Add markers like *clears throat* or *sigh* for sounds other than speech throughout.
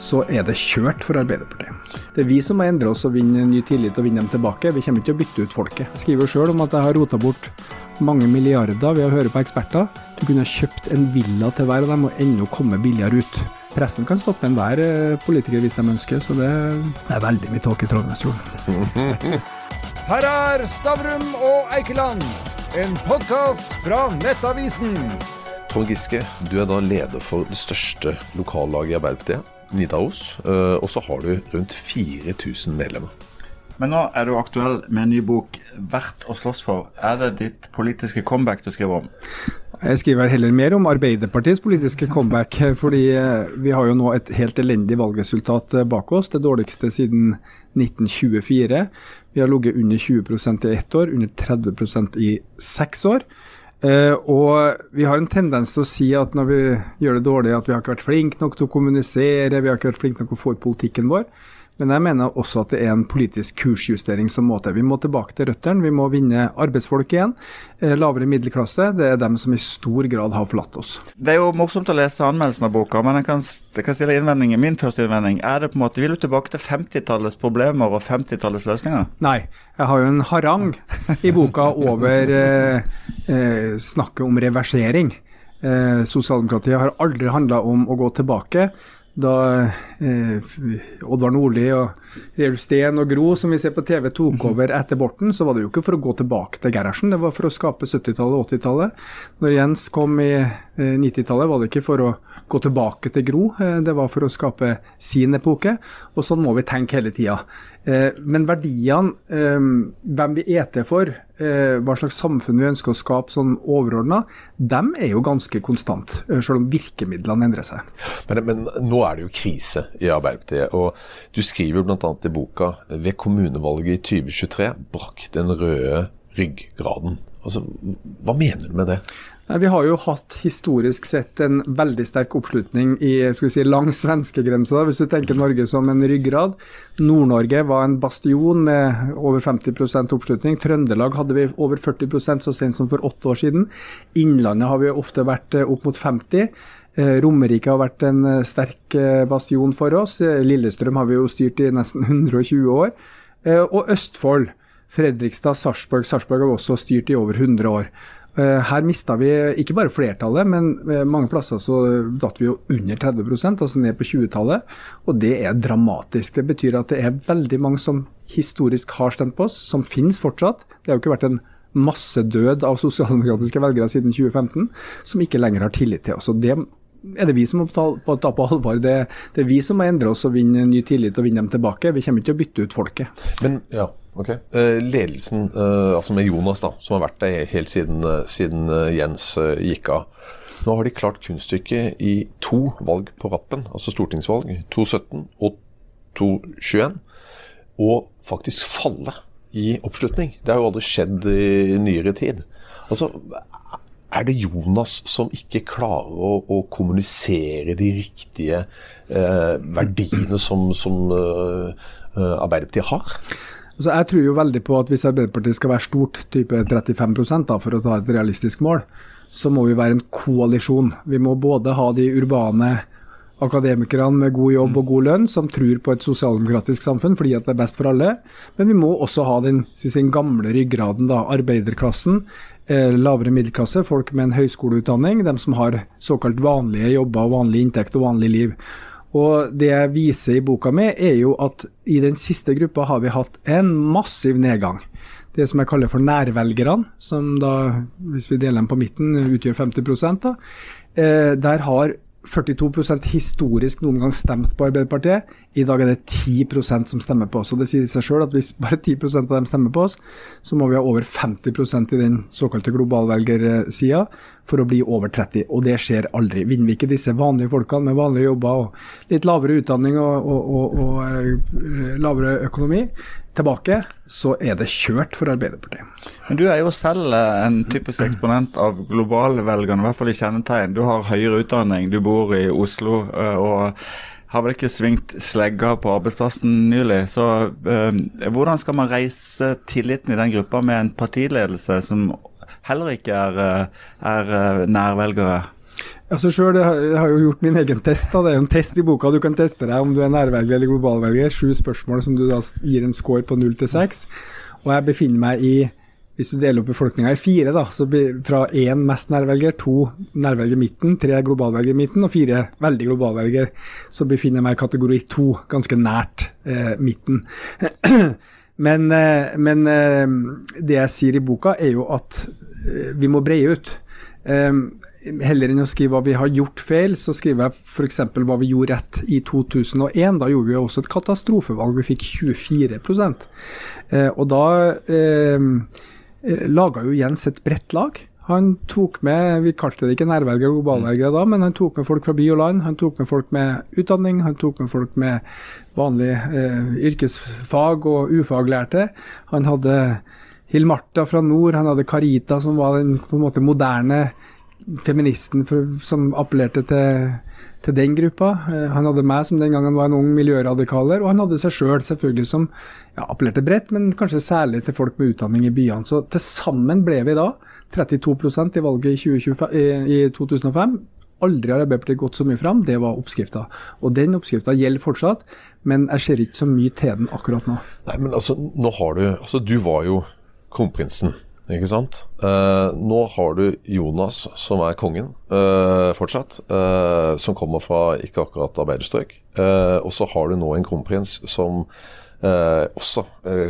så er det kjørt for Arbeiderpartiet. Det er vi som må endre oss og vinne ny tillit og vinne dem tilbake. Vi kommer ikke til å bytte ut folket. Jeg skriver sjøl om at jeg har rota bort mange milliarder ved å høre på eksperter. Du kunne ha kjøpt en villa til hver av dem og ennå komme billigere ut. Pressen kan stoppe enhver eh, politiker hvis de ønsker, så det er veldig mye tåke i Trollnesfjorden. *laughs* Her er Stavrum og Eikeland, en podkast fra Nettavisen. Trond Giske, du er da leder for det største lokallaget i Arbeiderpartiet, Nidaros. eh, Og så har du rundt 4000 medlemmer. Men nå er du aktuell med en ny bok, 'Verdt å slåss for'. Er det ditt politiske comeback du skriver om? Jeg skriver heller mer om Arbeiderpartiets politiske comeback, *laughs* fordi eh, vi har jo nå et helt elendig valgresultat eh, bak oss. Det dårligste siden 1924. Vi har ligget under 20 i ett år, under 30% i seks år. Eh, og vi har en tendens til å si at når vi gjør det dårlig, at vi har ikke vært flinke nok til å kommunisere, vi har ikke vært flinke nok til å få ut politikken vår. Men jeg mener også at det er en politisk kursjustering som må til. Vi må tilbake til røttene. Vi må vinne arbeidsfolk igjen. Eh, lavere middelklasse, det er dem som i stor grad har forlatt oss. Det er jo morsomt å lese anmeldelsen av boka, men jeg kan, jeg kan stille innvendingen. Min første innvending er det på en måte, Vil du tilbake til 50-tallets problemer og 50-tallets løsninger? Nei, jeg har jo en harang i boka over eh, eh, snakket om reversering. Eh, Sosialdemokratiet har aldri handla om å gå tilbake. Da eh, Oddvar Nordli og Reul Steen og Gro, som vi ser på TV, tok over etter Borten, så var det jo ikke for å gå tilbake til Gerhardsen, det var for å skape 70-tallet og 80-tallet. Når Jens kom i eh, 90-tallet, var det ikke for å gå tilbake til Gro, eh, det var for å skape sin epoke. Og sånn må vi tenke hele tida. Eh, men verdiene, eh, hvem vi er til for, hva slags samfunn vi ønsker å skape sånn overordna, dem er jo ganske konstant, selv om virkemidlene endrer seg. Men, men nå er det jo krise i Arbeiderpartiet. Og du skriver bl.a. i boka ved kommunevalget i 2023 brakk den røde ryggraden. Altså, Hva mener du med det? Vi har jo hatt historisk sett en veldig sterk oppslutning i, skal vi si, langs svenskegrensa, hvis du tenker Norge som en ryggrad. Nord-Norge var en bastion med over 50% oppslutning. Trøndelag hadde vi over 40% så sent som for åtte år siden. Innlandet har vi ofte vært eh, opp mot 50 Eh, Romerike har vært en eh, sterk bastion for oss. Lillestrøm har vi jo styrt i nesten *laughs* 120 år. Og Østfold, Fredrikstad, Sarpsborg. Sarpsborg har vi også styrt i over 100 år. Eh, Her mista vi ikke bare flertallet, men eh, mange plasser så datt vi jo under 30% altså ned på 20-tallet. Og det er dramatisk. Det betyr at det er veldig mange som historisk har stemt på oss, som finnes fortsatt. Det har jo ikke vært en massedød av sosialdemokratiske velgere siden 2015, som ikke lenger har tillit til oss. Og det er det vi som må ta på, alvor. Det, det er vi som må endre oss og vinne ny tillit og vinne dem tilbake. Vi kommer ikke til å bytte ut folket. Men ja, ok. Eh, ledelsen, eh, altså med Jonas, da, som har vært der helt siden, eh, siden Jens gikk av. Nå har de klart kunststykket i to valg på rappen, altså stortingsvalg, 2017 og 2021, og faktisk falle i oppslutning. Det har jo aldri skjedd i nyere tid. Altså, er det Jonas som ikke klarer å, å kommunisere de riktige eh, verdiene som, som eh, eh, Arbeiderpartiet har? Altså, jeg tror jo veldig på at hvis Arbeiderpartiet skal være stort, type 35 da, for å ta et realistisk mål, så må vi være en koalisjon. Vi må både ha de urbane akademikerne med god jobb og god lønn, som tror på et sosialdemokratisk samfunn fordi at det er best for alle. Men vi må også ha den, den gamle ryggraden, da, arbeiderklassen. Eh, lavere middelklasse, folk med en høyskoleutdanning, de som har såkalt vanlige jobber, vanlig inntekt og vanlig liv. Og Det jeg viser i boka mi, er jo at i den siste gruppa har vi hatt en massiv nedgang. Det som jeg kaller for nærvelgerne, som da, hvis vi deler dem på midten, utgjør 50 da. Eh, der har 42% historisk noen gang stemt på Arbeiderpartiet. I dag er det 10% som stemmer på oss. og Det sier seg selv at hvis bare 10 av dem stemmer på oss, så må vi ha over 50% i den såkalte globalvelgersida for å bli over 30 Og det skjer aldri. Vinner vi ikke disse vanlige folkene med vanlige jobber og litt lavere utdanning og, og, og, og eh, lavere økonomi tilbake, så er det kjørt for Arbeiderpartiet. Men du er jo selv eh, en typisk eksponent av globalvelgerne, i hvert fall i kjennetegn. Du har høyere utdanning, du bor i Oslo eh, og har vel ikke svingt slegga på arbeidsplassen nylig. Så eh, hvordan skal man reise tilliten i den gruppa med en partiledelse som heller ikke er, er nærvelgere? Altså selv, Jeg har jo gjort min egen test. da, Det er jo en test i boka. Du kan teste deg om du er nærvelger eller globalvelger. Sju spørsmål som du da gir en score på null til seks. Og jeg befinner meg i hvis du deler opp befolkninga i fire, da, så blir fra én mest nærvelger, to nærvelger midten, tre globalvelger midten og fire veldig globalvelger, så befinner jeg meg i kategori to, ganske nært eh, midten. *clears throat* men, eh, men eh, det jeg sier i boka, er jo at eh, vi må breie ut. Eh, heller enn å skrive hva vi har gjort feil, så skriver jeg f.eks. hva vi gjorde rett i 2001. Da gjorde vi også et katastrofevalg, vi fikk 24 eh, Og da eh, laga jo Jens et bredt lag. Han tok med, Vi kalte det ikke nærvelgere og globalvelgere da, men han tok med folk fra by og land. Han tok med folk med utdanning, han tok med folk med vanlig eh, yrkesfag og ufaglærte. Han hadde Hill-Marta fra nord, han hadde Carita, som var den på en måte moderne feministen for, som appellerte til, til, den gruppa. Eh, han hadde meg, som den gangen var en ung miljøradikaler, og han hadde seg sjøl, selv, selvfølgelig, som ja, appellerte bredt, men kanskje særlig til folk med utdanning i byene. Så til sammen ble vi da 32 i valget i, 2025, i, i 2005. Aldri har Arbeiderpartiet gått så mye fram, det var oppskrifta. Og den oppskrifta gjelder fortsatt, men jeg ser ikke så mye til den akkurat nå. Nei, men altså, nå har du Altså, du var jo kronprinsen. Ikke sant? Eh, nå har du Jonas, som er kongen eh, fortsatt. eh, som kommer fra ikke akkurat arbeiderstrøk. og så har du nå en kronprins som også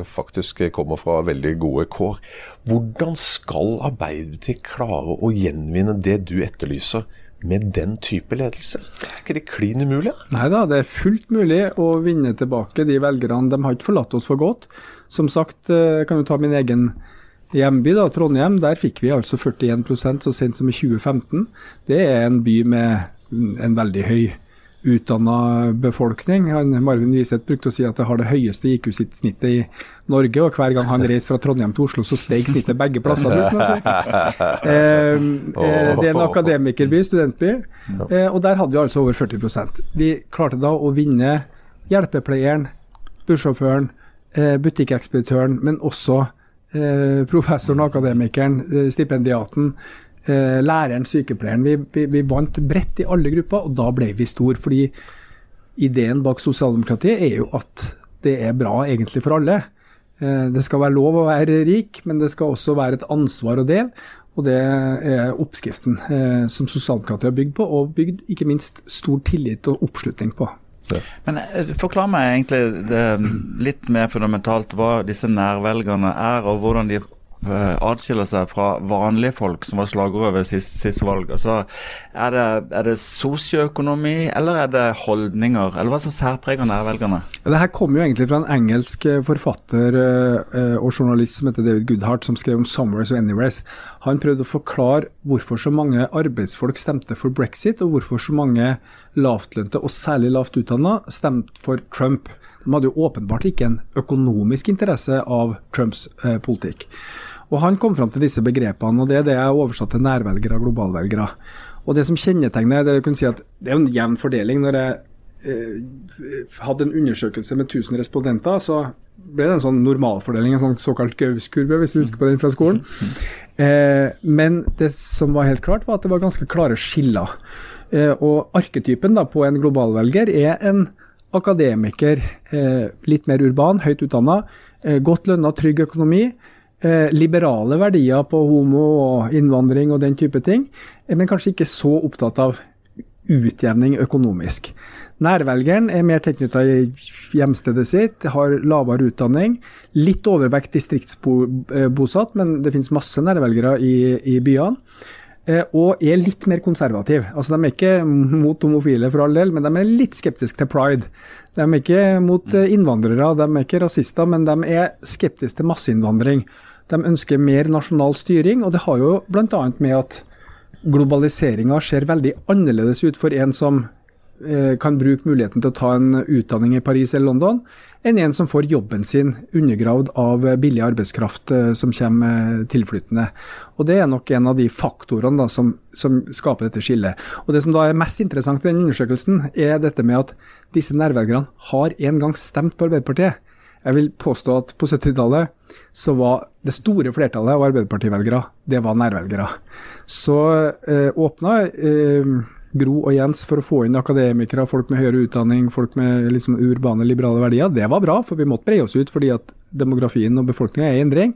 faktisk kommer fra veldig gode kår. Hvordan skal Arbeiderpartiet klare å gjenvinne det du etterlyser? med den type ledelse? Er ikke det klin umulig? Nei da, det er fullt mulig å vinne tilbake de velgerne. De har ikke forlatt oss for godt. Som sagt, jeg kan jo ta min egen hjemby, da, Trondheim, der fikk vi altså 41% så sent som i 2015. Det er en by med en veldig høy utdanna befolkning. Han, Marvin Wiseth brukte å si at det har det høyeste IQ-snittet i Norge, og hver gang han reiste fra Trondheim til Oslo, så steg snittet begge plasser. Eh, eh, det er en akademikerby, studentby, eh, og der hadde vi altså over 40% Vi klarte da å vinne hjelpepleieren, bussjåføren, eh, butikkekspeditøren, men også professoren, akademikeren, eh, stipendiaten, eh, læreren, sykepleieren. Vi, vi, vi, vant bredt i alle grupper, og da ble vi stor. Fordi ideen bak sosialdemokratiet er jo at det er bra egentlig for alle. Det skal være lov å være rik, men det skal også være et ansvar å dele. Og det er oppskriften som sosialdemokratiet har bygd på, og bygd ikke minst stor tillit og oppslutning på. Men eh, Forklar meg egentlig det, litt mer fundamentalt hva disse nærvelgerne er, og hvordan de eh, adskiller seg fra vanlige folk, som var slagordet ved sist, siste valg. Altså, er det, er det sosioøkonomi, eller er det holdninger? Eller hva som særpreger nærvelgerne? Det her kommer jo egentlig fra en engelsk eh, forfatter og journalist som heter David Goodhart, som skrev om 'Somewheres and Anywheres'. Han prøvde å forklare hvorfor så mange arbeidsfolk stemte for brexit, og hvorfor så mange lavtlønte, og særlig lavt utdanna, stemte for Trump. De hadde jo åpenbart ikke en økonomisk interesse av Trumps eh, politikk. Og Han kom fram til disse begrepene, og det er det jeg oversatt til nærvelgere og globalvelgere. Og Det som kjennetegner det, si at det er en jevn fordeling. Når jeg eh, hadde en undersøkelse med 1000 respondenter, så ble det en sånn normalfordeling, en sånn såkalt Gaus-kurve, hvis du husker på den fra skolen. *laughs* Eh, men det som var helt klart, var at det var ganske klare skiller. Eh, og arketypen da, på en globalvelger er en akademiker, eh, litt mer urban, høyt utdanna, eh, godt lønna, trygg økonomi. Liberale verdier på homo og innvandring og den type ting, men kanskje ikke så opptatt av utjevning økonomisk. Nærvelgeren er mer tilknytta hjemstedet sitt, har lavere utdanning. Litt overvekt distriktsbosatt, men det finnes masse nærvelgere i, i byene. Eh, og er litt mer konservativ. Altså, de er ikke mot homofile for all del, men de er litt skeptiske til pride. De er ikke mot eh, innvandrere, de er ikke rasister, men de er skeptiske til masseinnvandring. De ønsker mer nasjonal styring, og det har jo bl.a. med at globaliseringa ser veldig annerledes ut for en som eh, kan bruke muligheten til å ta en utdanning i Paris eller London, enn en som får jobben sin undergravd av billig arbeidskraft eh, som kommer tilflyttende. Og Det er nok en av de faktorene da, som, som, skaper dette skillet. Og Det som da er mest interessant i den undersøkelsen, er dette med at disse nærvelgerne har en gang stemt på Arbeiderpartiet. Jeg vil påstå at på 70-tallet så var det store flertallet av Arbeiderpartivelgere, det var nærvelgere. Så eh, åpna eh, Gro og Jens for å få inn akademikere, folk med høyere utdanning, folk med liksom, urbane, liberale verdier. Det var bra, for vi måtte breie oss ut fordi at demografien og befolkninga er i endring.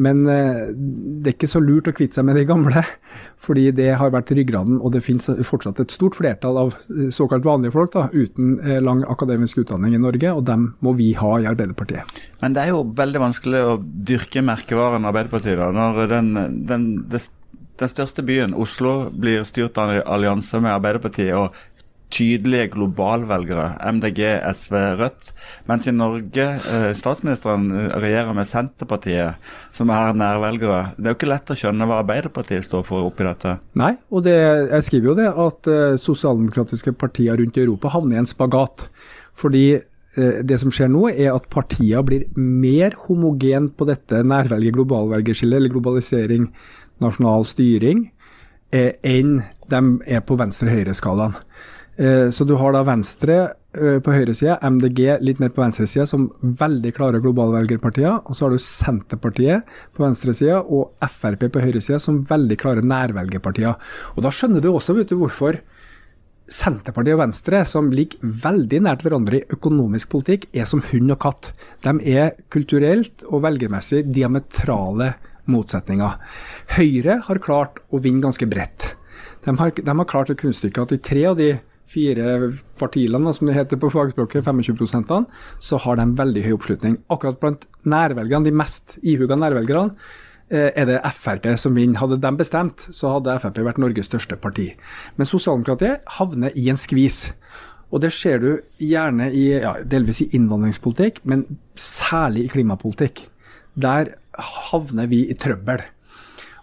Men eh, det er ikke så lurt å kvitte seg med de gamle, *laughs* fordi det har vært ryggraden. Og det finnes fortsatt et stort flertall av eh, såkalt vanlige folk da, uten eh, lang akademisk utdanning i Norge, og dem må vi ha i Arbeiderpartiet. Men det er jo veldig vanskelig å dyrke merkevaren Arbeiderpartiet da, når den, den, den største byen, Oslo, blir styrt av allianse med Arbeiderpartiet. og tydelige globalvelgere, MDG, SV, Rødt. Mens i Norge eh, statsministeren eh, regjerer med Senterpartiet, som er nærvelgere. Det er jo ikke lett å skjønne hva Arbeiderpartiet står for oppi dette. Nei, og det, jeg skriver jo det at uh, sosialdemokratiske partier rundt i Europa havner i en spagat. Fordi uh, det som skjer nå, er at partiene blir mer homogen på dette nærvelge-globalvelgerskillet, eller globalisering, nasjonal styring, enn de er på venstre-høyre-skalaen. Eh, så du har da Venstre eh, på høyresida, MDG litt mer på venstresida, som veldig klare globalvelgerpartier. Og så har du Senterpartiet på venstresida og Frp på høyresida, som veldig klare nærvelgerpartier. Og da skjønner du også vet du, hvorfor Senterpartiet og Venstre, som ligger veldig nært hverandre i økonomisk politikk, er som hund og katt. De er kulturelt og velgermessig diametrale motsetninger. Høyre har klart å vinne ganske bredt. De har, de har klart det kunststykket at i tre av de fire partiene, som det heter på fagspråket, 25% så har de veldig høy oppslutning. Akkurat blant nærvelgerne, de mest ihuga nærvelgerne, eh, er det Frp som vinner. Hadde de bestemt, så hadde Frp vært Norges største parti. Men sosialdemokratiet havner i en skvis. Og det ser du gjerne i, ja, delvis i innvandringspolitikk, men særlig i klimapolitikk. Der havner vi i trøbbel.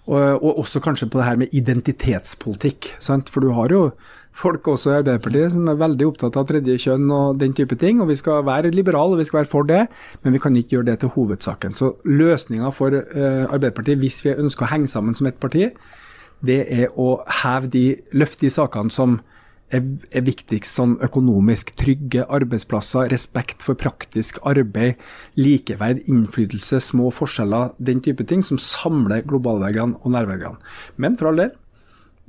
Og, og også kanskje på det her med identitetspolitikk. Sant? For du har jo folk også i Arbeiderpartiet som er veldig opptatt av tredje kjønn og den type ting. og Vi skal være liberale og vi skal være for det, men vi kan ikke gjøre det til hovedsaken. Så løsninga for uh, Arbeiderpartiet, hvis vi ønsker å henge sammen som ett parti, det er å heve de, løfte de sakene som er, er viktigst sånn økonomisk. Trygge arbeidsplasser, respekt for praktisk arbeid, likeverd, innflytelse, små forskjeller, den type ting som samler globalvelgerne og nærvelgerne. Men for all del,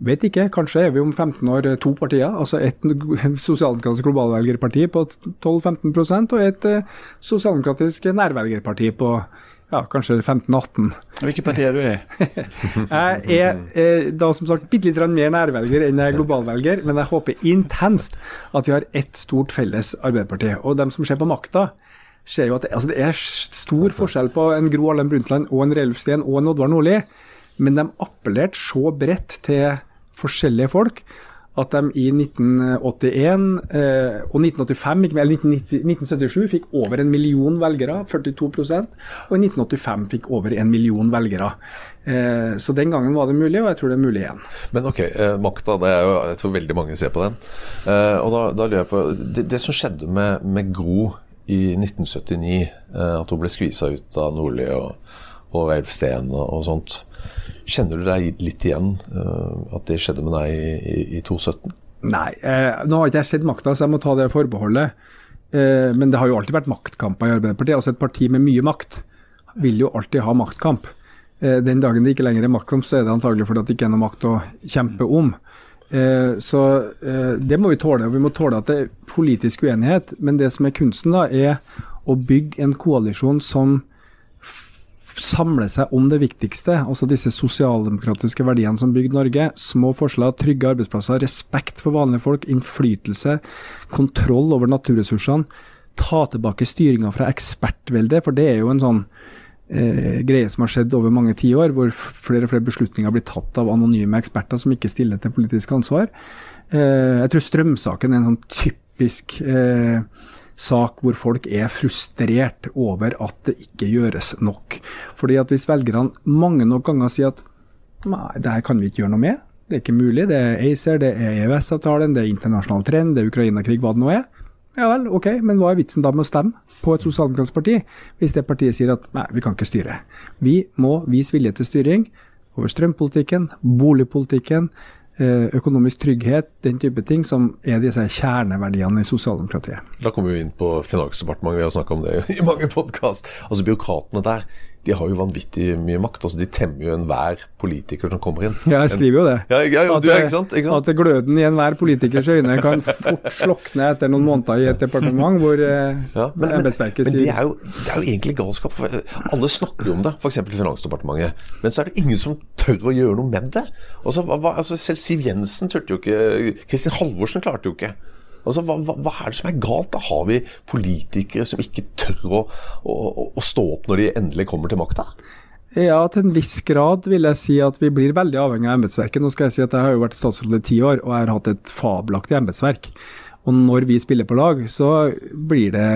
Vet ikke, kanskje er vi om 15 år to partier. Altså et *laughs* sosialdemokratisk globalvelgerparti på 12-15 og et eh, sosialdemokratisk nærvelgerparti på ja, kanskje 15-18. Hvilket parti er du i? *laughs* jeg er eh, da som sagt bitte litt mer nærvelger enn jeg er globalvelger, men jeg håper intenst at vi har ett stort felles Arbeiderparti. Og dem som ser på makta, ser jo at det, altså det er stor forskjell på en Gro Harlem Brundtland og en Reilf Steen og en Oddvar Nordli, men de appellerte så bredt til forskjellige folk at de i 1981 eh, og 1985, eller 1977 fikk over en million velgere, 42 og i 1985 fikk over en million velgere. Eh, så den gangen var det mulig, og jeg tror det er mulig igjen. Men ok, eh, makta, det er jo, jeg tror veldig mange ser på den. Eh, og da, da lurer jeg på, det, det, som skjedde med, med Gro i 1979, eh, at hun ble skvisa ut av Nordli og, og Elf og, og sånt. Kjenner du deg litt igjen uh, at det skjedde med deg i, i, i 2017? Nei, eh, nå har ikke jeg sett makta, så jeg må ta det forbeholdet. Eh, men det har jo alltid vært maktkamper i Arbeiderpartiet. Altså Et parti med mye makt vil jo alltid ha maktkamp. Eh, den dagen det ikke lenger er maktkamp, så er det antagelig fordi det ikke er noe makt å kjempe om. Eh, så eh, det må vi tåle. og Vi må tåle at det er politisk uenighet. Men det som er kunsten, da, er å bygge en koalisjon som samle seg om det viktigste, altså disse sosialdemokratiske verdiene som bygde Norge. Små forskjeller, trygge arbeidsplasser, respekt for vanlige folk, innflytelse, kontroll over naturressursene. Ta tilbake styringa fra ekspertveldet, for det er jo en sånn eh, greie som har skjedd over mange tiår, hvor flere og flere beslutninger blir tatt av anonyme eksperter som ikke stiller til politisk ansvar. Eh, jeg tror strømsaken er en sånn typisk eh, sak hvor folk er frustrert over at det ikke gjøres nok. Fordi at Hvis velgerne mange nok ganger sier at nei, det her kan vi ikke gjøre noe med, det er ikke mulig, det er ACER, det er EØS-avtalen, det er internasjonal trend, det er Ukraina-krig, hva det nå er. Ja vel, ok, men hva er vitsen da med å stemme på et sosialdemokratisk parti, hvis det partiet sier at nei, vi kan ikke styre. Vi må vise vilje til styring over strømpolitikken, boligpolitikken, eh, økonomisk trygghet, den type ting, som er disse kjerneverdiene i sosialdemokratiet. Da kommer vi inn på Finansdepartementet, vi har snakka om det i mange podkast. Altså byråkratene der de har jo vanvittig mye makt. altså De temmer jo enhver politiker som kommer inn. Ja, jeg skriver jo det. Ja, ja, ja, at, du, ikke sant? Ikke sant? at gløden i enhver politikers øyne kan fort slokne etter noen måneder i et departement hvor eh, Ja, men, men, embetsverket men det, er jo, det er jo egentlig galskap. for Alle snakker jo om det, f.eks. Finansdepartementet. Men så er det ingen som tør å gjøre noe med det. Altså, hva- altså Selv Siv Jensen turte jo ikke. Kristin Halvorsen klarte jo ikke. Altså, hva, hva, er det som er galt? Da har vi politikere som ikke tør å, å, å stå opp når de endelig kommer til makta? Ja, til en viss grad vil jeg si at vi blir veldig avhengig av embetsverket. Nå skal jeg si at jeg har jo vært statsråd i ti år, og jeg har hatt et fabelaktig embetsverk. Og når vi spiller på lag, så blir det,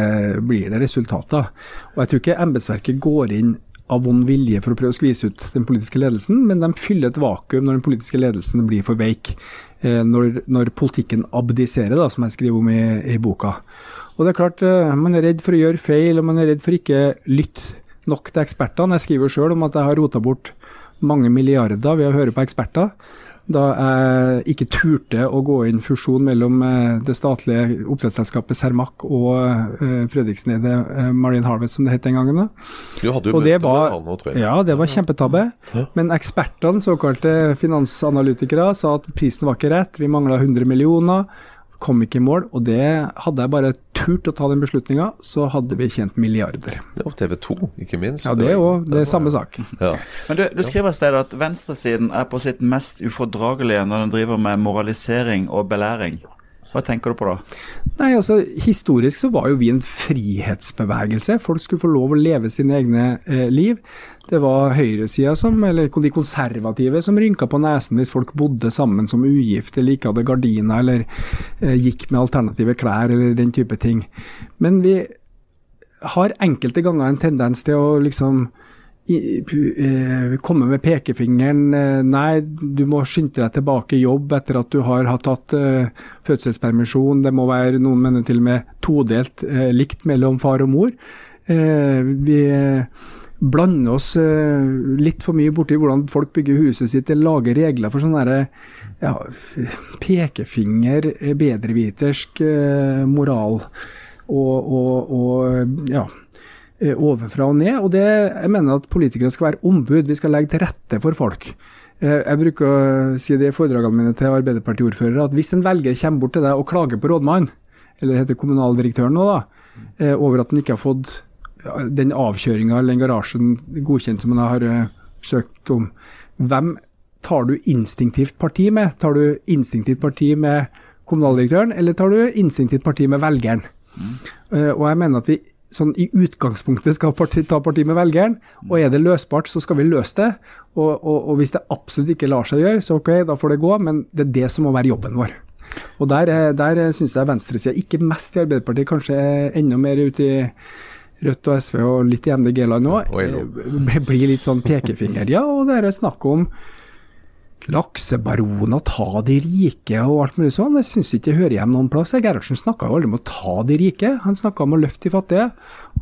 blir det resultater. Og jeg tror ikke embetsverket går inn av vond vilje for å prøve å skvise ut den politiske ledelsen, men de fyller et vakuum når den politiske ledelsen blir for veik. Eh, når, når politikken abdiserer, da, som jeg skriver om i, i boka. Og det er klart, eh, Man er redd for å gjøre feil, og man er redd for ikke lytte nok til ekspertene. Jeg skriver sjøl om at jeg har rota bort mange milliarder ved å høre på eksperter. Da jeg ikke turte å gå inn fusjon mellom eh, det statlige oppdrettsselskapet Cermaq og Fredriksnede eh, Marine Harvest, som det het den gangen. da. Du hadde jo Og det var, nå, tror jeg. ja, det var kjempetabbe. Men ekspertene, såkalte finansanalytikere, sa at prisen var ikke rett, vi mangla 100 millioner, kom ikke i mål. Og det hadde jeg bare turt å ta den beslutninga, så hadde vi tjent milliarder. Det var TV 2, ikke minst. Ja, det er jo det er samme sak. *laughs* Ja. Men du, du skriver et sted at venstresiden er på sitt mest ufordragelige når den driver med moralisering og belæring. Hva tenker du på da? Nei, altså Historisk så var jo vi en frihetsbevegelse. Folk skulle få lov å leve sine egne eh, liv. Det var høyresida som, eller de konservative som rynka på nesen hvis folk bodde sammen som ugifte, eller ikke hadde gardiner, eller eh, gikk med alternative klær, eller den type ting. Men vi har enkelte ganger en tendens til å liksom komme med pekefingeren. Eh, nei, du må skynde deg tilbake i jobb etter at du har hatt eh, fødselspermisjon. Det må være noen mener til og med todelt eh, likt mellom far og mor. Eh, vi eh, blander oss eh, litt for mye borti hvordan folk bygger huset sitt, eller lager regler for sånn derre ja, pekefinger, eh, bedrevitersk eh, moral og, og, og ja, eh, ovenfra og ned. Og det, jeg mener at politikere skal være ombud. Vi skal legge til rette for folk. Eh, Jeg bruker å si det i foredragene mine til Arbeiderparti-ordførere, at hvis en velger kommer bort til deg og klager på rådmannen, eller heter kommunaldirektøren nå, da, eh, over at han ikke har fått den avkjøringa eller den garasjen godkjent som han har eh, søkt om, hvem tar du instinktivt parti med? Tar du instinktivt parti med kommunaldirektøren, eller tar du instinktivt parti med velgeren? Eh, og jeg mener at vi sånn i utgangspunktet skal parti, ta parti med velgeren, og er det løsbart, så skal vi løse det. Og, og, og hvis det absolutt ikke lar seg gjøre, så ok, da får det gå, men det er det som må være jobben vår. Og der, eh, der syns jeg venstresida, ikke mest i Arbeiderpartiet, kanskje enda mer ute i Rødt og SV og litt i MDG-land òg, blir litt sånn pekefinger. Ja, og det er snakk om laksebaroner, ta de rike og alt mulig sånn. Jeg syns ikke det hører hjemme noen plass. Gerhardsen snakka jo aldri om å ta de rike, han snakka om å løfte de fattige.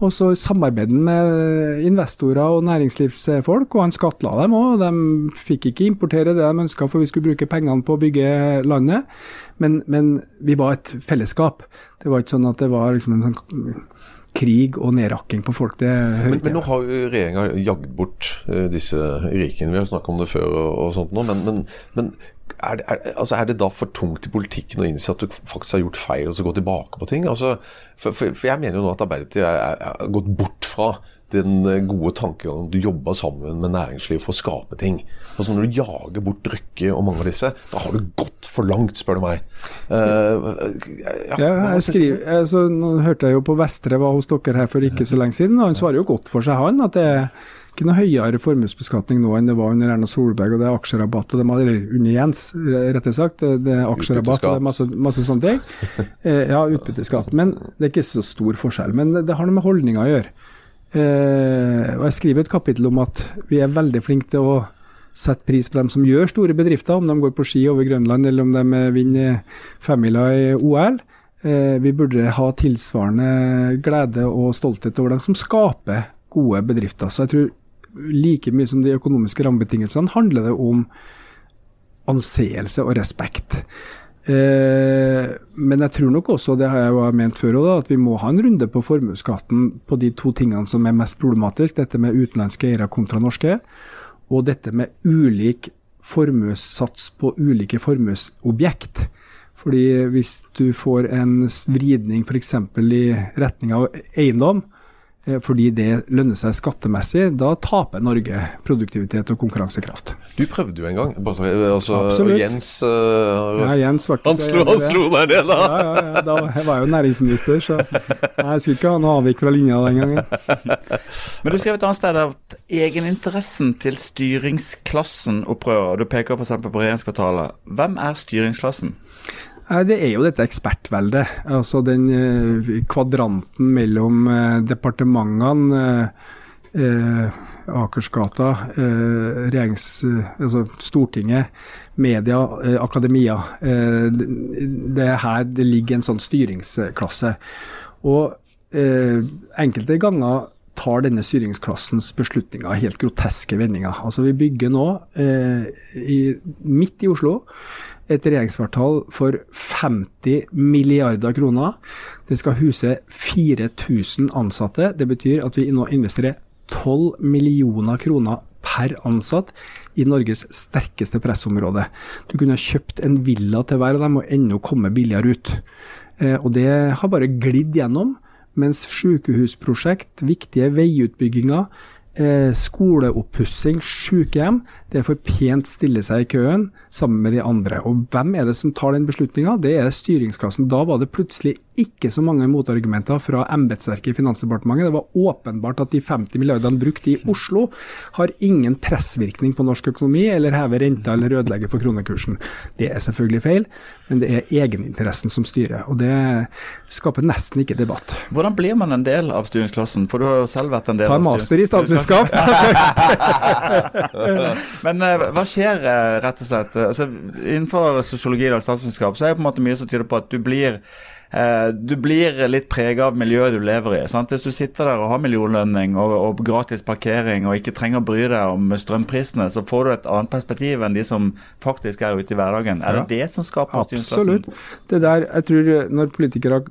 Og så samarbeidet med investorer og næringslivsfolk, og han skattla dem òg. De fikk ikke importere det de ønska, for vi skulle bruke pengene på å bygge landet. Men, men vi var et fellesskap. Det var ikke sånn at det var liksom en sånn krig og nedrakking på folk. Det Men, men nå har jo regjeringa jagd bort eh, disse rikene. Vi har snakka om det før og, og sånt nå, men, men, men er, det, er, altså er det da for tungt i politikken å innse at du faktisk har gjort feil, og så gå tilbake på ting? Altså, for, for, for jeg mener jo nå at Arbeiderpartiet er, er, er gått bort fra den eh, gode tankegangen du jobber sammen med næringsliv for å skape ting. Altså Når du jager bort Røkke og mange av disse, da har du gått for langt, spør du meg. Uh, ja, Ja, jeg skriver, altså, nå hørte jeg jo på Vestre var hos dere her for ikke så lenge siden, og han svarer jo godt for seg, han. At det er ikke noe høyere formuesbeskatning nå enn det var under Erna Solberg, og det er aksjerabatt, og det er, under Jens, rettere sagt. Det er aksjerabatt, og det er masse, masse sånne ting. *laughs* Eh, ja, utbytteskatt. Men det er ikke så stor forskjell. Men det, det har noe med holdninger å gjøre. Eh, og jeg skriver et kapittel om at vi er veldig flinke til å sette pris på dem som gjør store bedrifter, om de går på ski over Grønland eller om de vinner femmila i OL. Eh, vi burde ha tilsvarende glede og stolthet over dem som skaper gode bedrifter. Så jeg tror like mye som de økonomiske rammebetingelsene handler det om anseelse og respekt. Eh, men jeg tror nok også, det har jeg jo ment før også, at vi må ha en runde på formuesskatten på de to tingene som er mest problematisk. Dette med utenlandske eiere kontra norske, og dette med ulik formuessats på ulike formuesobjekt. Fordi hvis du får en vridning f.eks. i retning av eiendom, fordi det lønner seg skattemessig, da taper Norge produktivitet og konkurransekraft. Du prøvde jo en gang. Altså, Absolutt. Jens, uh, ja, Jens han, slo, han slo der ned, da! Ja, ja, ja, da jeg var jo næringsminister, så jeg skulle ikke ha noe avvik fra linja den gangen. Men du skrev et annet sted at egeninteressen til styringsklassen opprører. Du peker f.eks. på regjeringskvartalet. Hvem er styringsklassen? Det er jo dette ekspertveldet. Altså den eh, kvadranten mellom eh, departementene, eh, Akersgata, regjerings... Altså Stortinget, media, akademia. Det er her det ligger en sånn styringsklasse. Og enkelte ganger tar denne styringsklassens beslutninger helt groteske vendinger. Altså Vi bygger nå, i, midt i Oslo, et regjeringskvartal for 50 milliarder kroner. Det skal huse 4000 ansatte. Det betyr at vi nå investerer 12 millioner kroner per ansatt i Norges sterkeste pressområde. Du kunne kjøpt en villa til hver av dem og ennå komme billigere ut. Eh, og det har bare glidd gjennom. Mens sykehusprosjekt, viktige veiutbygginger, eh, skoleoppussing, sykehjem, det er for pent stille seg i køen sammen med de andre. Og hvem er det som tar den beslutninga? Det er styringsklassen. Da var det plutselig ikke så mange motargumenter fra embetsverket i Finansdepartementet. Det var åpenbart at de 50 milliardene brukt i Oslo har ingen pressvirkning på norsk økonomi, eller hever renta eller ødelegger for kronekursen. Det er selvfølgelig feil, men det er egeninteressen som styrer. Og det skaper nesten ikke debatt. Hvordan blir man en del av styringsklassen? For du har jo selv vært en del Ta av styringsklassen. Master i statsvitenskap *laughs* Men uh, hva skjer, uh, rett og slett? Altså, innenfor sosiologi og statsvitenskap så er det på en måte mye som tyder på at du blir uh, du blir litt prega av miljøet du lever i. Sant? Hvis du sitter der og har millionlønning og, og, gratis parkering og ikke trenger å bry deg om strømprisene, så får du et annet perspektiv enn de som faktisk er ute i hverdagen. Er ja. det det som skaper? Absolutt. Det der, jeg tror Når,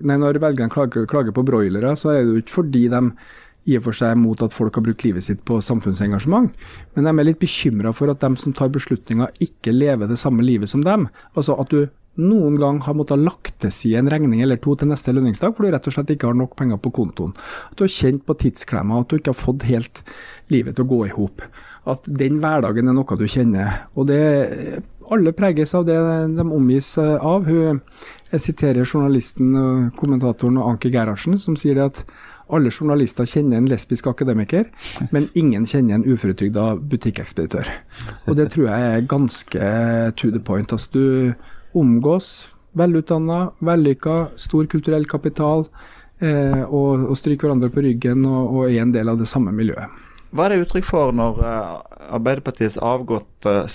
nei, når velgerne klager, klager på broilere, så er det jo ikke fordi de i og for seg mot at folk har brukt livet sitt på samfunnsengasjement, men de er litt bekymra for at de som tar beslutninger, ikke lever det samme livet som dem. Altså at du noen gang har måttet lagt til side en regning eller to til neste lønningsdag, for du rett og slett ikke har nok penger på kontoen. At du har kjent på tidsklemma, at du ikke har fått helt livet til å gå i hop. At den hverdagen er noe du kjenner. Og det, alle preges av det de omgis av. Jeg siterer journalisten kommentatoren Anki Gerhardsen, som sier det at alle journalister kjenner en lesbisk akademiker, men ingen kjenner en uføretrygda butikkekspeditør. Og det tror jeg er ganske to the point. Altså, du omgås velutdanna, vellykka, stor kulturell kapital, eh, og, og stryker hverandre på ryggen og, og, er en del av det samme miljøet. Hva er det uttrykk for når uh, Arbeiderpartiets avgåtte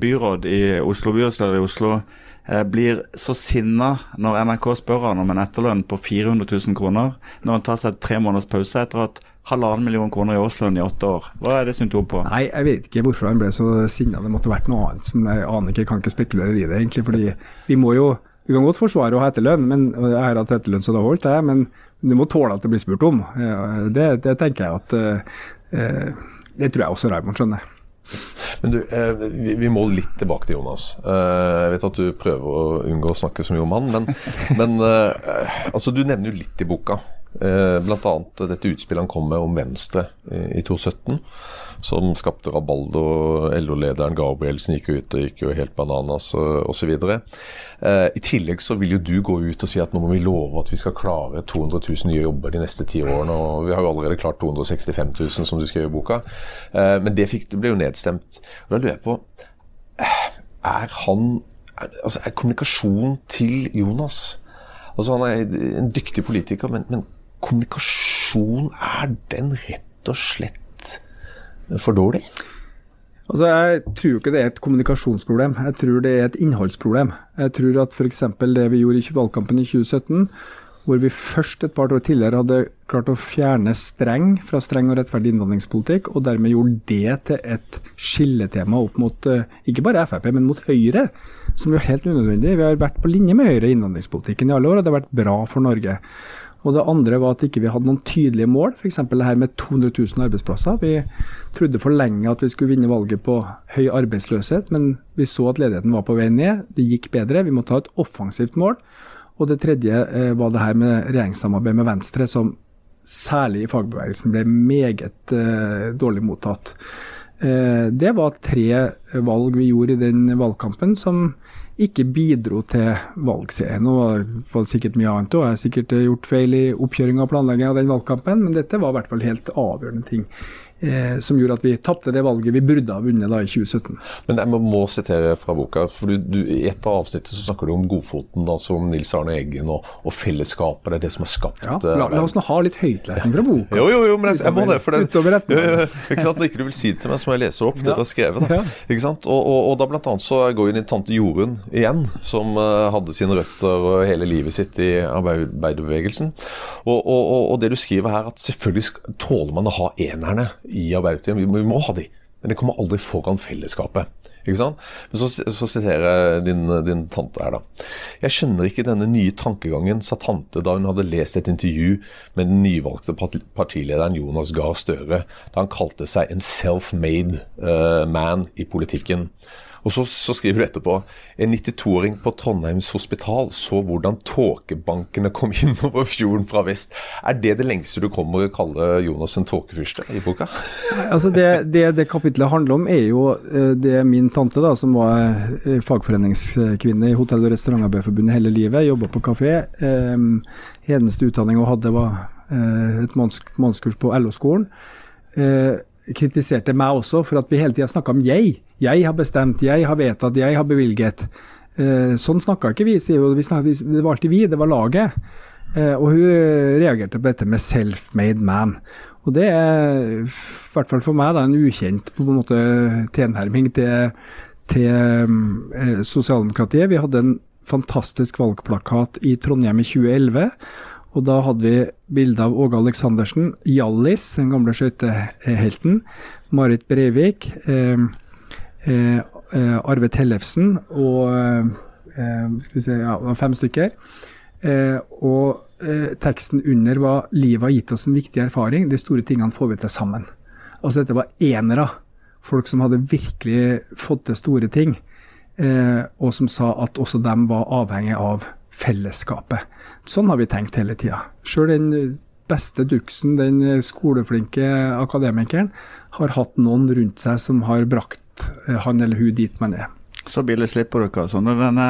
byråd i Oslo, byrådsleder i Oslo, Eh, blir så sinna når NRK spør han om en etterlønn på 400 000 kroner, når han tar seg tre måneders pause etter at halvannen million kroner i årslønn i åtte år. Hva er det symptom på? Nei, Jeg vet ikke hvorfor han ble så sinna. Det måtte vært noe annet som jeg aner ikke. Jeg kan ikke spekulere i det, egentlig. fordi vi må jo vi kan godt forsvare å ha etterlønn, men jeg har hatt etterlønn så det har holdt, det. Men du må tåle at det blir spurt om. Det, det tenker jeg at uh, Det tror jeg også Raymond skjønner. Men du, eh, vi, vi, må litt tilbake til Jonas. Eh, jeg vet at du prøver å unngå å snakke så mye om han, men, *laughs* men eh, altså, du nevner jo litt i boka. Eh, Bl.a. dette utspillet han kom med om Venstre i, i 2017 som skapte rabalder. LO-lederen Gabrielsen gikk ut og gikk jo helt bananas osv. Eh, I tillegg så vil jo du gå ut og si at nå må vi love at vi skal klare 200 000 nye jobber de neste ti årene. og Vi har jo allerede klart 265 000, som du skrev i boka. Eh, men det, fikk, det ble jo nedstemt. Og Da lurer jeg på eh, Er han altså er kommunikasjon til Jonas Altså Han er en dyktig politiker, men, men kommunikasjon, er den rett og slett for dårlig? Altså, Jeg tror ikke det er et kommunikasjonsproblem, jeg tror det er et innholdsproblem. Jeg tror at f.eks. det vi gjorde i valgkampen i 2017, hvor vi først et par år tidligere hadde klart å fjerne streng fra streng og rettferdig innvandringspolitikk, og dermed gjorde det til et skilletema opp mot eh, ikke bare Frp, men mot Høyre, som jo er helt unødvendig. Vi har vært på linje med Høyre i innvandringspolitikken i alle år, og det har vært bra for Norge. Og det andre var at ikke vi hadde noen tydelige mål, f.eks. det her med 200 000 arbeidsplasser. Vi trodde for lenge at vi skulle vinne valget på høy arbeidsløshet, men vi så at ledigheten var på vei ned. Det gikk bedre. Vi måtte ha et offensivt mål. Og det tredje eh, var det her med regjeringssamarbeid med Venstre, som særlig i fagbevegelsen ble meget eh, dårlig mottatt. Eh, det var tre valg vi gjorde i den valgkampen som ikke bidro til valgseieren. Nå var det sikkert mye annet òg. Jeg har sikkert gjort feil i oppkjøringa og planlegginga av den valgkampen, men dette var i hvert fall helt avgjørende ting eh, som gjorde at vi tapte det valget vi burde ha vunnet da i 2017. Men jeg må sitere fra boka. for du, du, I et av avsnittene så snakker du om Godfoten, da, som Nils Arne Eggen og, og fellesskapet. Det er det som har skapt ja, la, la, oss nå ha litt høytlesning fra boka. Jo, jo, jo, men jeg, jeg må det. for det, utover *laughs* jo, ja, ikke sant? Når ikke du vil si det til meg, så må jeg lese opp det du har skrevet. Da. Ikke sant? Og, og, og da blant annet så går inn i tante Jorunn igjen, som uh, hadde sine røtter og hele livet sitt i arbeiderbevegelsen. Og, og, det du skriver her, at selvfølgelig tåler man å ha enerne i Arbeiderpartiet vi må ha de, men det kommer aldri foran fellesskapet. Ikke sant? Men så, så siterer jeg din, din, tante her, da. Jeg skjønner ikke denne nye tankegangen, sa tante da hun hadde lest et intervju med den nyvalgte partilederen Jonas Gahr Støre, da han kalte seg en self-made uh, man i politikken. Og så, så, skriver du etterpå en 92-åring på Trondheims hospital så hvordan tåkebankene kom inn *laughs* over fjorden fra vest. Er det det lengste du kommer å kalle Jonas en tåkefyrste i boka? altså det, det, det kapitlet handler om, er jo eh, det min tante, da, som var eh, fagforeningskvinne i Hotell- og restaurantarbeiderforbundet hele livet, jobba på kafé. Eh, eneste utdanning hun hadde, var eh, et mannskurs på LO-skolen. Eh, kritiserte meg også for at vi hele tida snakka om jeg. Jeg har bestemt, jeg har vedtatt, jeg har bevilget. Eh, sånn snakka ikke vi, sier hun. Det var alltid vi, det var laget. Eh, og hun reagerte på dette med 'self-made man'. Og det er, i hvert fall for meg, da, en ukjent på en måte tilnærming til, til eh, sosialdemokratiet. Vi hadde en fantastisk valgplakat i Trondheim i 2011 og da hadde vi bilde av Åge Aleksandersen, Hjallis, den gamle skøytehelten, Marit Breivik, eh, eh, eh Arve Tellefsen og eh, skal vi se, ja, fem stykker. Eh, og eh, teksten under var 'Livet har gitt oss en viktig erfaring. De store tingene får vi til sammen'. Altså dette var enere. Folk som hadde virkelig fått til store ting. og som sa at også dem var avhengig av fellesskapet. Sånn har vi tenkt hele tida. Sjøl den beste duksen, den skoleflinke akademikeren, har hatt noen rundt seg som har brakt eh, han eller hun dit man er. Så billig slipper du ikke. Så når denne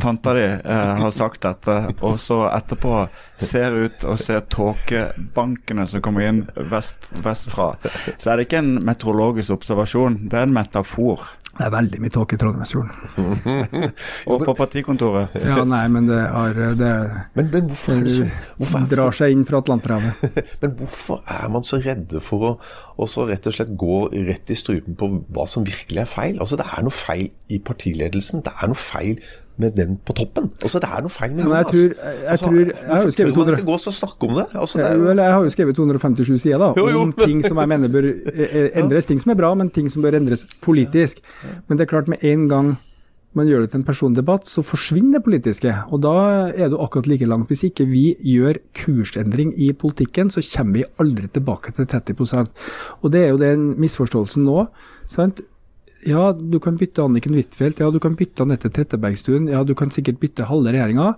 tanta di eh, har sagt dette, og så etterpå ser ut og ser tåkebankene som kommer inn vest, vestfra, så er det ikke en meteorologisk observasjon, det er en metafor. Det er veldig mye tåke i Trondheimsfjorden. *laughs* og på partikontoret? *laughs* ja, nei, men det har det, men, men hvorfor, det hvorfor drar seg inn fra Atlanterhavet. *laughs* men hvorfor er man så redde for å også rett og slett gå rett i strupen på hva som virkelig er feil? Altså, Det er noe feil i partiledelsen. Det er noe feil med den på toppen. Altså, Det er noe feil med Jonas. Jeg, tror, jeg, altså, tror, jeg har jo skrevet 200... ikke gå og snakke om det? Altså, det jo... jeg har jo skrevet 257 sider da, jo, jo. om ting som jeg mener bør eh, eh, *laughs* endres. Ting som er bra, men ting som bør endres politisk. Men det er klart, med en gang man gjør det til en persondebatt, så forsvinner det politiske. Og da er det akkurat like langt. Hvis ikke vi gjør kursendring i politikken, så kommer vi aldri tilbake til 30% Og det er jo den misforståelsen nå. sant? Ja, du kan bytte Anniken Huitfeldt, ja, du kan bytte Anette Trettebergstuen, ja, du kan sikkert bytte halve regjeringa.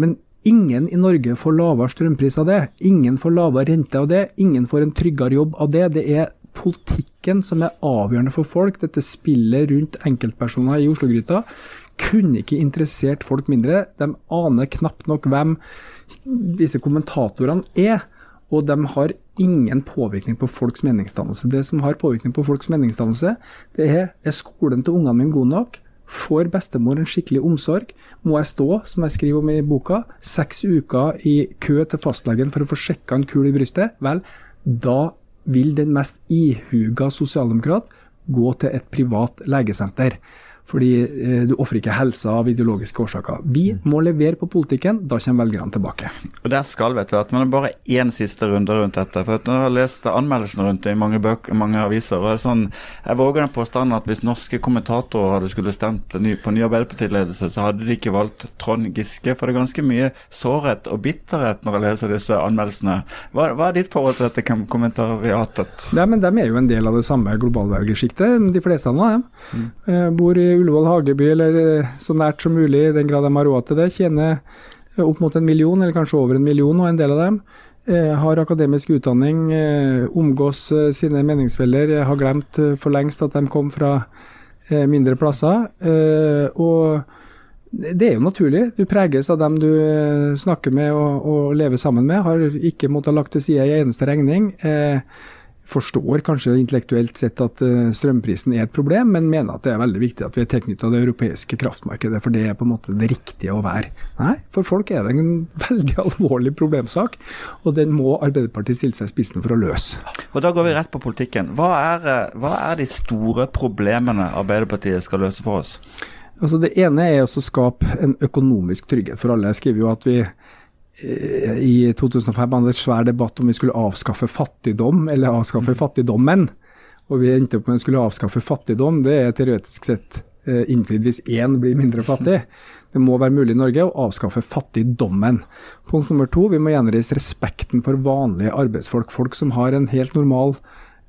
Men ingen i Norge får lavere strømpris av det. Ingen får lavere rente av det. Ingen får en tryggere jobb av det. Det er politikken som er avgjørende for folk. Dette spillet rundt enkeltpersoner i Oslo-gryta kunne ikke interessert folk mindre. De aner knapt nok hvem disse kommentatorene er. Og de har ingen påvirkning på folks meningsdannelse. Det som har påvirkning på folks meningsdannelse, det er er skolen til ungene mine god nok? Får bestemor en skikkelig omsorg? Må jeg stå, som jeg skriver om i boka, seks uker i kø til fastlegen for å få sjekka en kul i brystet? Vel, da vil den mest ihuga sosialdemokrat gå til et privat legesenter. Fordi eh, du ofrer ikke helsa av ideologiske årsaker. Vi må levere på politikken, da kommer velgerne tilbake. Og Der skal vi etter hvert, men det er bare én siste runde rundt dette. for at Når jeg har lest anmeldelsene rundt det i mange, bøker, mange aviser, og det er sånn, jeg våger den påstanden at hvis norske kommentatorer hadde skulle stemt ny, på ny Arbeiderpartiledelse, så hadde de ikke valgt Trond Giske. For det er ganske mye sårhet og bitterhet når jeg leser disse anmeldelsene. Hva, hva er ditt forhold til dette kommentariatet? Ja, men De er jo en del av det samme globalvelgersjiktet, de fleste av dem. Mm. Bor i Ullevål Hageby, eller eh, så nært som mulig, i den grad de har råd til det. Tjener eh, opp mot en million, eller kanskje over en million, og en del av dem. Eh, har akademisk utdanning, omgås sine meningsfeller, har glemt for lengst at de kom fra mindre plasser. og det er jo naturlig. Du preges av dem du snakker med og, og lever sammen med. Har ikke måttet lagt til side en eneste regning. Forstår kanskje intellektuelt sett at eh, strømprisen er et problem, men mener at det er veldig viktig at vi er tilknyttet det europeiske kraftmarkedet, for det er på en måte det riktige å være. Nei, for folk er det en veldig *laughs* alvorlig problemsak, og den må Arbeiderpartiet stille seg i spissen for å løse. Og Da går vi rett på politikken. Hva er, eh, hva er de store problemene Arbeiderpartiet skal løse for oss? Altså Det ene er å skape en økonomisk trygghet for alle. Jeg skriver jo at vi i 2005 hadde et svær debatt om vi skulle avskaffe fattigdom eller avskaffe mm. fattigdommen. Og vi endte opp med å skulle avskaffe fattigdom. Det er teoretisk sett eh, innfridd hvis én blir mindre fattig. Det må være mulig i Norge å avskaffe fattigdommen. Punkt nummer to, vi må gjenreise respekten for vanlige arbeidsfolk. Folk som har en helt normal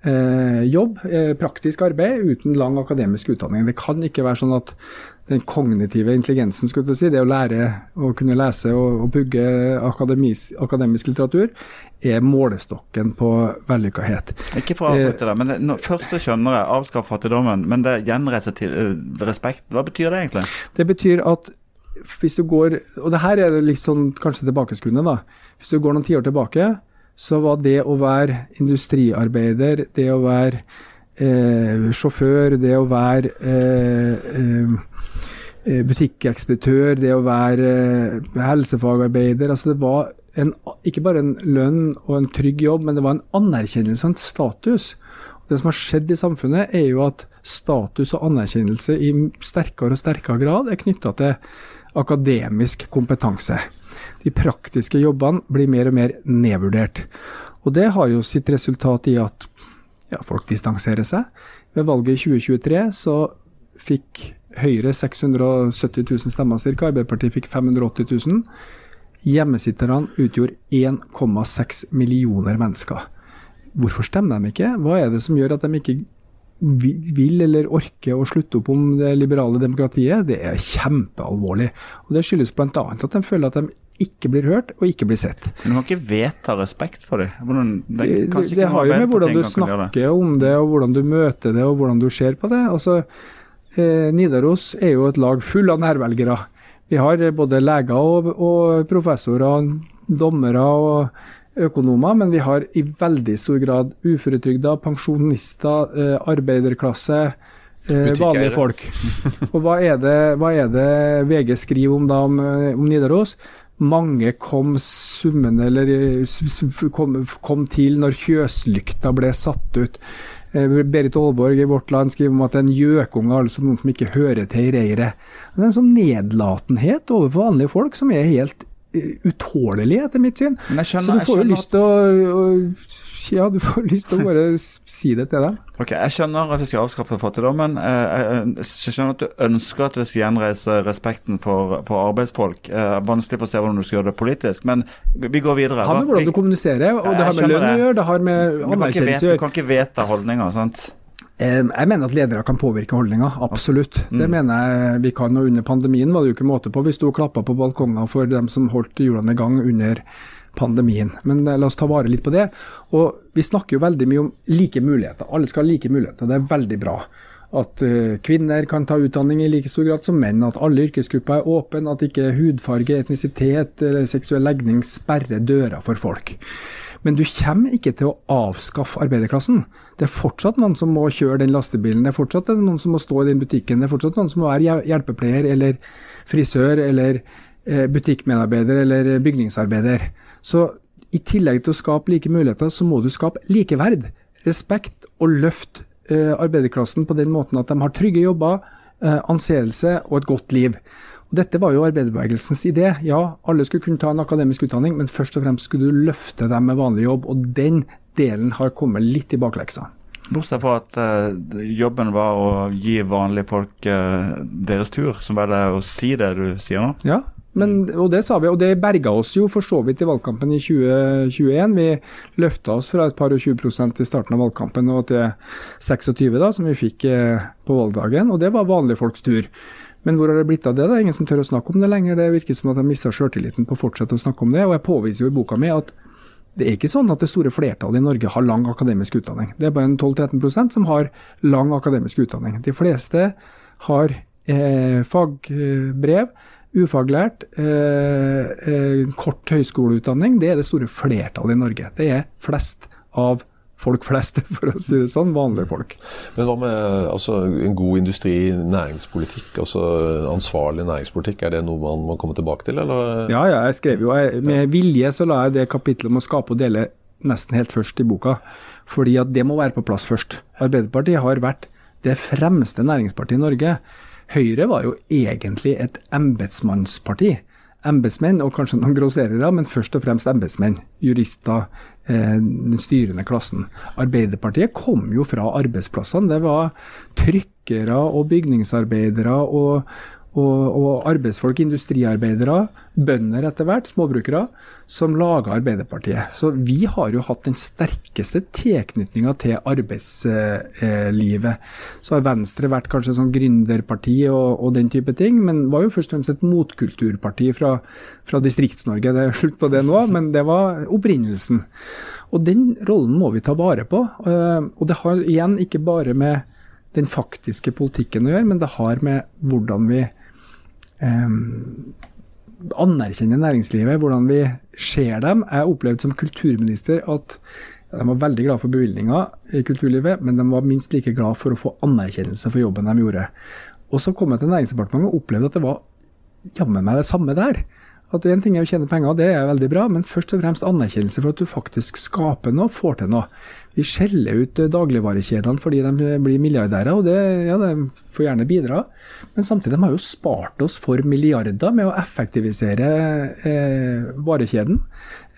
eh, jobb, eh, praktisk arbeid, uten lang akademisk utdanning. Det kan ikke være sånn at den kognitive intelligensen, skulle du si, det å lære å kunne lese og, og bygge akademis, akademisk litteratur, er målestokken på vellykkethet. Ikke for å avbryte det, men det, no, først så skjønner jeg avskaff fattigdommen, men det gjenreiser til uh, respekt. Hva betyr det egentlig? Det betyr at hvis du går Og det her er litt sånn kanskje tilbakeskuende, da. Hvis du går noen tiår tilbake, så var det å være industriarbeider, det å være eh, sjåfør, det å være eh, eh, Eh, butikkekspeditør, det å være eh, helsefagarbeider. altså Det var en, ikke bare en lønn og en trygg jobb, men det var en anerkjennelse og en status. Det som har skjedd i samfunnet, er jo at status og anerkjennelse i sterkere og sterkere grad er knytta til akademisk kompetanse. De praktiske jobbene blir mer og mer nedvurdert. Og Det har jo sitt resultat i at ja, folk distanserer seg. Ved valget i 2023 så fikk Høyre 670 000 stemmer ca. Arbeiderpartiet fikk 580 000. Hjemmesitterne utgjorde 1,6 millioner mennesker. Hvorfor stemmer de ikke? Hva er det som gjør at de ikke vil eller orker å slutte opp om det liberale demokratiet? Det er kjempealvorlig. Og Det skyldes bl.a. at de føler at de ikke blir hørt og ikke blir sett. Men du kan ikke vedta respekt for dem? det, det, det har jo med hvordan du snakker om det, og hvordan du møter det og hvordan du ser på det. Altså, Nidaros er jo et lag full av nærvelgere. Vi har eh, både leger og, og professorer, dommere og økonomer, men vi har i veldig stor grad uføretrygda, pensjonister, eh, arbeiderklasse, eh, vanlige folk. Og hva er, det, hva er, det, VG skriver om, da, om, eh, om Nidaros? Mange kom summende, eller kom, kom til når fjøslykta ble satt ut. Eh, Berit Aalborg i Vårt Land skriver om at er en gjøkunge, altså noen som ikke hører til i reiret. Det er en sånn nedlatenhet overfor vanlige folk som er helt uh, utålelig, etter mitt syn. Skjønner, Så du får jo lyst til å, å ja, du får lyst til å bare si det til dem. Ok, Jeg skjønner at vi skal avskaffe fattigdommen. Eh, jeg skjønner at du ønsker at vi skal gjenreise respekten for, for arbeidsfolk. Vanskelig på å se hvordan du skal gjøre det politisk, men vi går videre. Det har med hvordan du kommuniserer, og det har med lønn å gjøre, det har med anerkjennelse å gjøre. Du kan ikke vedta holdninger, sant? Jeg mener at ledere kan påvirke holdninger, absolutt. Mm. Det mener jeg vi kan. og Under pandemien var det jo ikke måte på. Vi sto og klappa på balkonger for dem som holdt hjulene i gang under pandemien. Men eh, la oss ta vare litt på det. Og Vi snakker jo veldig mye om like muligheter. Alle skal ha like muligheter. Det er veldig bra. At uh, kvinner kan ta utdanning i like stor grad som menn. At alle yrkesgrupper er åpne. At ikke hudfarge, etnisitet eller seksuell legning sperrer døra for folk. Men du kommer ikke til å avskaffe arbeiderklassen. Det er fortsatt noen som må kjøre den lastebilen, det er fortsatt noen som må stå i den butikken, det er fortsatt noen som må være hjelpepleier eller frisør eller eh, butikkmedarbeider eller bygningsarbeider. Så i tillegg til å skape like muligheter, så må du skape likeverd. Respekt og løft eh, arbeiderklassen på den måten at de har trygge jobber, eh, anseelse og et godt liv. Og dette var jo arbeiderbevegelsens idé. Ja, alle skulle kunne ta en akademisk utdanning, men først og fremst skulle du løfte dem med vanlig jobb. Og den delen har kommet litt i bakleksa. Bortsett fra at eh, jobben var å gi vanlige folk eh, deres tur, som var det å si det du sier nå? Ja, men, og det sa vi, og det berga oss jo for så vidt i valgkampen i 2021. Vi løfta oss fra et par og 20 prosent i starten av valgkampen og til 26 da, som vi fikk eh, på valgdagen. Og det var vanlige folks tur. Men hvor har det blitt av det? Er ingen som tør å snakke om det lenger. Det virker som at de mista sjøltilliten på å fortsette å snakke om det. Og jeg påviser jo i boka mi at det er ikke sånn at det store flertallet i Norge har lang akademisk utdanning. Det er bare en 12-13% som har lang akademisk utdanning. De fleste har eh, fagbrev, ufaglært, eh, eh, kort høyskoleutdanning. Det er det store flertallet i Norge. Det er flest av folk flest, *laughs* for å si det sånn. Vanlige folk. Men hva med altså, en god industri, næringspolitikk, altså ansvarlig næringspolitikk? Er det noe man må komme tilbake til, eller? Ja, ja jeg skrev jo jeg, Med vilje så la jeg det kapitlet om å skape og dele nesten helt først i boka. Fordi at det må være på plass først. Arbeiderpartiet har vært det fremste næringspartiet i Norge. Høyre var jo egentlig et embetsmannsparti embetsmenn, og kanskje noen grosserere, men først og fremst embetsmenn. Jurister, eh, den styrende klassen. Arbeiderpartiet kom jo fra arbeidsplassene. Det var trykkere og bygningsarbeidere og, og, og arbeidsfolk, industriarbeidere, bønder etter hvert, småbrukere, som laga Arbeiderpartiet. Så vi har jo hatt den sterkeste tilknytninga til arbeidslivet. Så har Venstre vært kanskje sånn gründerparti og, og, den type ting, men var jo først og fremst et motkulturparti fra, fra Distrikts-Norge. Det er slutt på det nå, men det var opprinnelsen. Og den rollen må vi ta vare på. Eh, og det har igjen ikke bare med den faktiske politikken å gjøre, men det har med hvordan vi um, anerkjenner næringslivet, hvordan vi ser dem. Jeg opplevde som kulturminister at de var veldig glad for bevilgninger i kulturlivet, men de var minst like glad for å få anerkjennelse for jobben de gjorde. Og så kom jeg til Næringsdepartementet og opplevde at det var jammen meg det samme der. At én ting er å tjene penger, det er veldig bra, men først og fremst anerkjennelse for at du faktisk skaper noe, får til noe. Vi skjeller ut eh, dagligvarekjedene fordi de blir milliardærer, og det, ja, de får gjerne bidra. Men samtidig de har jo spart oss for milliarder med å effektivisere eh, varekjeden.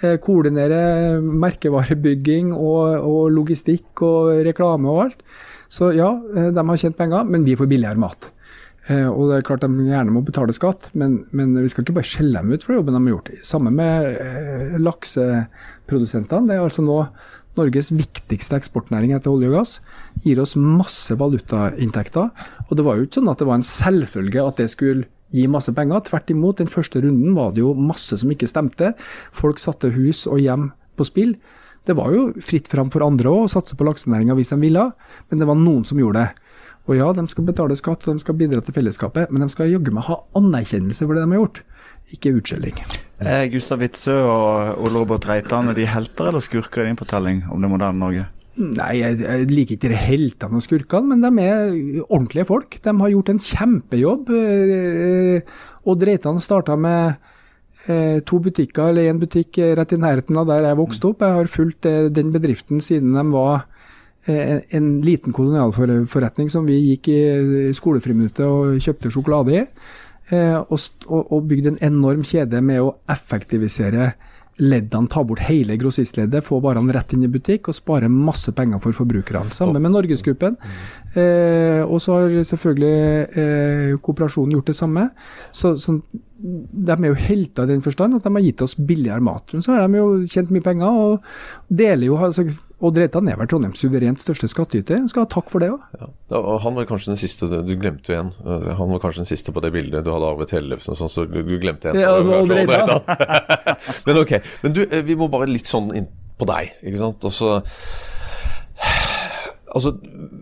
Eh, koordinere merkevarebygging og, og, logistikk og reklame og alt. Så ja, eh, de har tjent penger, men vi får billigere mat. Eh, og det er klart De gjerne må betale skatt, men, men, vi skal ikke bare skjelle dem ut for jobben de har gjort. Sammen med eh, lakseprodusentene. Det er altså nå Norges viktigste eksportnæring etter olje og gass. Gir oss masse valutainntekter. Og det var jo ikke sånn at det var en selvfølge at det skulle gi masse penger. Tvert imot, den første runden var det jo masse som ikke stemte. Folk satte hus og hjem på spill. Det var jo fritt fram for andre òg å satse på laksenæringa hvis de ville, men det var noen som gjorde det. Og ja, de skal betale skatt, og de skal bidra til fellesskapet, men de skal jaggu meg ha anerkjennelse for det de har gjort, ikke utskjelling. Eh, Gustav Witzøe og Ole Robert Reitan, er de helter eller skurker i din fortelling om det moderne Norge? Nei, jeg, jeg liker ikke heltene og skurkene, men de er ordentlige folk. De har gjort en kjempejobb. Eh, Odd Reitan starta med eh, to butikker, eller én butikk rett i nærheten av der jeg vokste opp. Jeg har fulgt den bedriften siden de var en, en liten kolonialforretning som vi gikk i skolefriminuttet og kjøpte sjokolade i. Og, og bygde en enorm kjede med å effektivisere leddene, ta bort hele grossistleddet, få varene rett inn i butikk og spare masse penger for forbrukerne. Sammen med Norgesgruppen. Eh, og så har selvfølgelig eh, kooperasjonen gjort det samme. Så, så, De er jo helter i den forstand at de har gitt oss billigere mat. Men så har de jo tjent mye penger og deler jo altså, Odd Reitan er vel Trondheims suverent største skattyter. Skal ha takk for det òg. Ja. Han var kanskje den siste, du glemte jo en. Han var kanskje den siste på det bildet du hadde av Tellefsen, sånn, så du, glemte en. Ja, Odd Reitan. *laughs* Men ok, men du, eh, vi må bare litt sånn inn på deg. ikke sant? Og så Altså,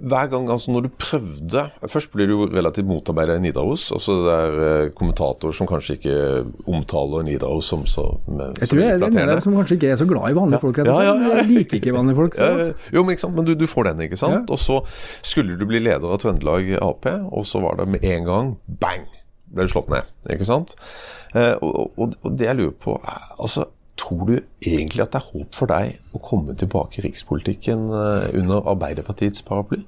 hver gang altså når du prøvde Først blir du jo relativt motarbeida i Nidaros. Altså det er eh, kommentatorer som kanskje ikke omtaler Nidaros som så med, Jeg tror det er en som kanskje ikke er så glad i vanlige folk. Ja, ja, ja, Jeg liker ikke vanlige folk. *laughs* jo, men, ikke sant? men du, du, får den, ikke sant. Og så skulle du bli leder av Trøndelag Ap, og så var det med en gang bang! Ble du slått ned. Ikke sant. Eh, og, og, og det jeg lurer på altså Tror du egentlig at det er håp for deg å komme tilbake i rikspolitikken eh, under Arbeiderpartiets paraply?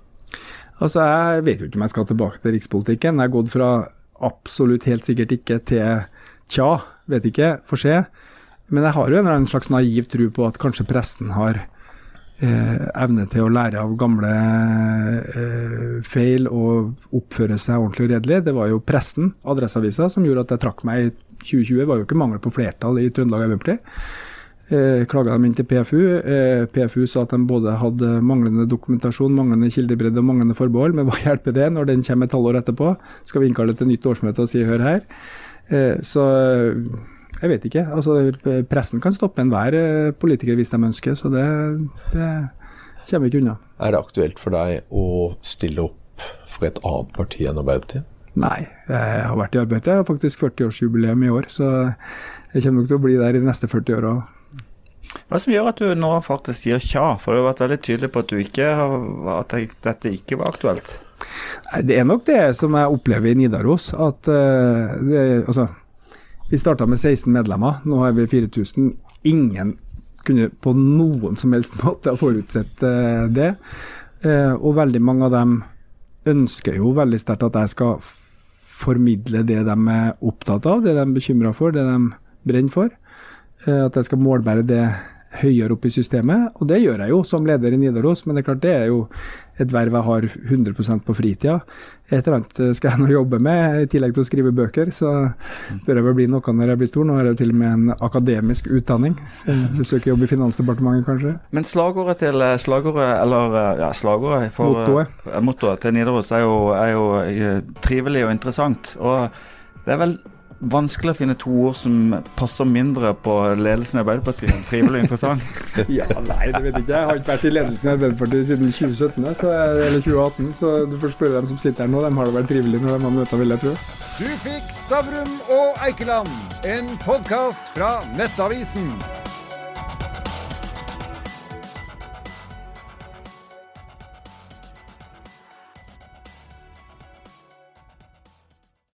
Altså, Jeg vet jo ikke om jeg skal tilbake til rikspolitikken. Jeg har gått fra absolutt helt sikkert ikke til tja, vet ikke, får se. Men jeg har jo en eller annen slags naiv tro på at kanskje presten har eh, evne til å lære av gamle eh, feil og oppføre seg ordentlig og redelig. Det var jo presten, Adresseavisa, som gjorde at jeg trakk meg i 2020. Var jo ikke mangel på flertall i Trøndelag Arbeiderparti. Eh, klaga dem inn til PFU. Eh, PFU sa at de både hadde manglende dokumentasjon, manglende kildebredde og manglende forbehold. Men hva hjelper det når den kommer et halvår etterpå? Skal vi innkalle til nytt årsmøte og si hør her? Eh, så jeg vet ikke. altså Pressen kan stoppe enhver eh, politiker hvis de ønsker, så det, det kommer vi ikke unna. Er det aktuelt for deg å stille opp for et annet parti enn Arbeiderpartiet? Nei, jeg har vært i arbeid. Jeg har faktisk 40-årsjubileum i år, så jeg kommer nok til å bli der i de neste 40 åra. Hva som gjør at du nå faktisk sier tja? For du har vært veldig tydelig på at, du ikke har, at dette ikke var aktuelt. Nei, Det er nok det som jeg opplever i Nidaros. At uh, det, altså, vi starta med 16 medlemmer, nå har vi 4000. Ingen kunne på noen som helst *laughs* måte ha forutsett uh, det. Uh, og veldig mange av dem ønsker jo veldig sterkt at jeg skal formidle det de er opptatt av, det de er bekymra for, det de brenner for. At jeg skal målbære det høyere opp i systemet, og det gjør jeg jo som leder i Nidaros, men det er klart det er jo et verv jeg har 100% på fritida. Et eller annet skal jeg nå jobbe med, i tillegg til å skrive bøker, så bør jeg vel bli noe når jeg blir stor. Nå har jeg jo til og med en akademisk utdanning. Søker jobb i Finansdepartementet, kanskje. Men slagordet til slagordet, eller ja, slagordet for Mottoet. Mottoet til Nidaros er jo, er jo trivelig og interessant. Og det er vel vanskelig å finne to ord som passer mindre på ledelsen i Arbeiderpartiet enn trivelig og interessant? *laughs* ja, nei, det vet jeg ikke. Jeg har ikke vært i ledelsen i Arbeiderpartiet siden 2017, så, eller 2018, så du får spørre dem som sitter her nå. De har det vært trivelig når de har møtt vil jeg tro. Du fikk Stavrum og Eikeland, en podkast fra Nettavisen.